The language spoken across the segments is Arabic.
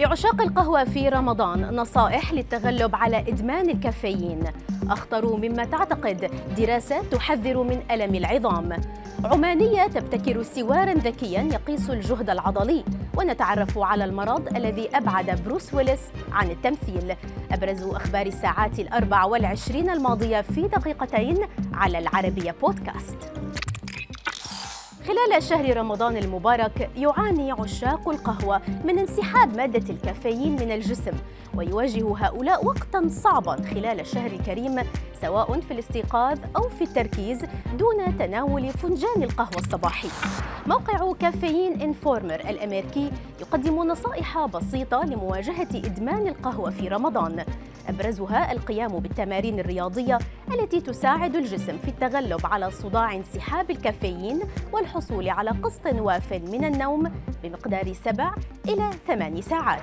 لعشاق القهوة في رمضان نصائح للتغلب على إدمان الكافيين. أخطر مما تعتقد دراسة تحذر من ألم العظام. عمانية تبتكر سوارا ذكيا يقيس الجهد العضلي. ونتعرف على المرض الذي أبعد بروس ويلس عن التمثيل. أبرز أخبار الساعات الأربع والعشرين الماضية في دقيقتين على العربية بودكاست. خلال شهر رمضان المبارك يعاني عشاق القهوة من انسحاب مادة الكافيين من الجسم ويواجه هؤلاء وقتا صعبا خلال الشهر الكريم سواء في الاستيقاظ أو في التركيز دون تناول فنجان القهوة الصباحي. موقع كافيين انفورمر الأمريكي يقدم نصائح بسيطة لمواجهة إدمان القهوة في رمضان. أبرزها القيام بالتمارين الرياضية التي تساعد الجسم في التغلب على صداع انسحاب الكافيين والحصول على قسط واف من النوم بمقدار سبع إلى ثمان ساعات.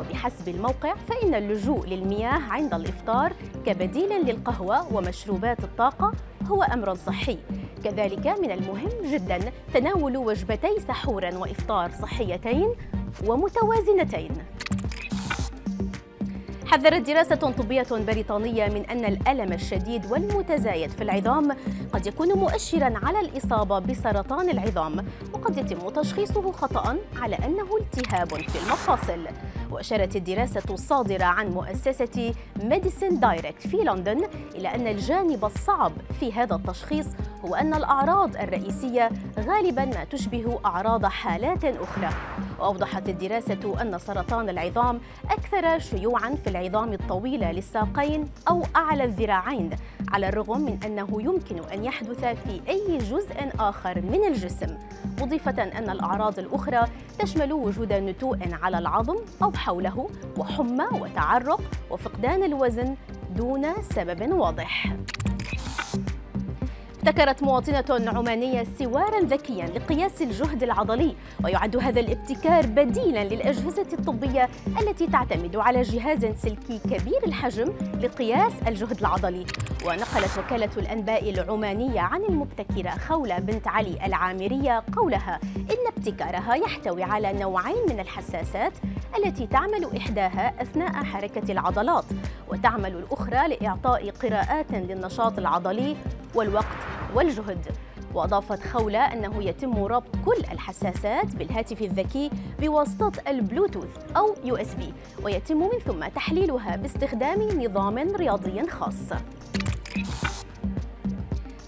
وبحسب الموقع فإن اللجوء للمياه عند الإفطار كبديل للقهوة ومشروبات الطاقة هو أمر صحي. كذلك من المهم جدا تناول وجبتي سحور وإفطار صحيتين ومتوازنتين. حذرت دراسة طبية بريطانية من أن الألم الشديد والمتزايد في العظام قد يكون مؤشرا على الإصابة بسرطان العظام وقد يتم تشخيصه خطأ على أنه التهاب في المفاصل. وأشارت الدراسة الصادرة عن مؤسسة Medicine Direct في لندن إلى أن الجانب الصعب في هذا التشخيص هو أن الأعراض الرئيسية غالبا ما تشبه أعراض حالات أخرى. وأوضحت الدراسة أن سرطان العظام أكثر شيوعا في العظام الطويلة للساقين أو أعلى الذراعين على الرغم من أنه يمكن أن يحدث في أي جزء آخر من الجسم. مضيفة أن الأعراض الأخرى تشمل وجود نتوء على العظم أو حوله وحمى وتعرق وفقدان الوزن دون سبب واضح. ابتكرت مواطنة عمانية سوارا ذكيا لقياس الجهد العضلي ويعد هذا الابتكار بديلا للأجهزة الطبية التي تعتمد على جهاز سلكي كبير الحجم لقياس الجهد العضلي. ونقلت وكالة الأنباء العمانية عن المبتكرة خولة بنت علي العامرية قولها إن ابتكارها يحتوي على نوعين من الحساسات التي تعمل إحداها أثناء حركة العضلات وتعمل الأخرى لإعطاء قراءات للنشاط العضلي والوقت والجهد. وأضافت خولة أنه يتم ربط كل الحساسات بالهاتف الذكي بواسطة البلوتوث أو USB ويتم من ثم تحليلها باستخدام نظام رياضي خاص.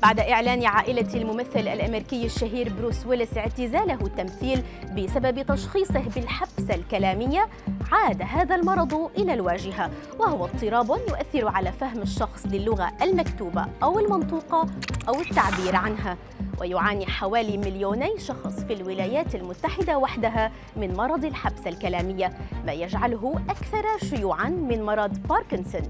بعد إعلان عائلة الممثل الأمريكي الشهير بروس ويلس اعتزاله التمثيل بسبب تشخيصه بالحبسة الكلامية عاد هذا المرض إلى الواجهة وهو اضطراب يؤثر على فهم الشخص للغة المكتوبة أو المنطوقة أو التعبير عنها. ويعاني حوالي مليوني شخص في الولايات المتحدة وحدها من مرض الحبسة الكلامية ما يجعله أكثر شيوعا من مرض باركنسون.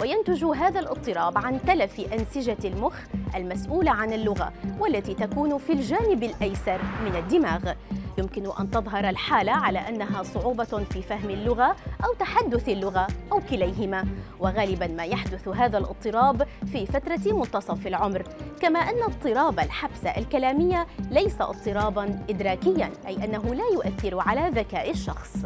وينتج هذا الاضطراب عن تلف أنسجة المخ المسؤولة عن اللغة والتي تكون في الجانب الأيسر من الدماغ. يمكن أن تظهر الحالة على أنها صعوبة في فهم اللغة أو تحدث اللغة أو كليهما. وغالبا ما يحدث هذا الاضطراب في فترة منتصف العمر. كما أن اضطراب الحبسة الكلامية ليس اضطرابا إدراكيا أي أنه لا يؤثر على ذكاء الشخص.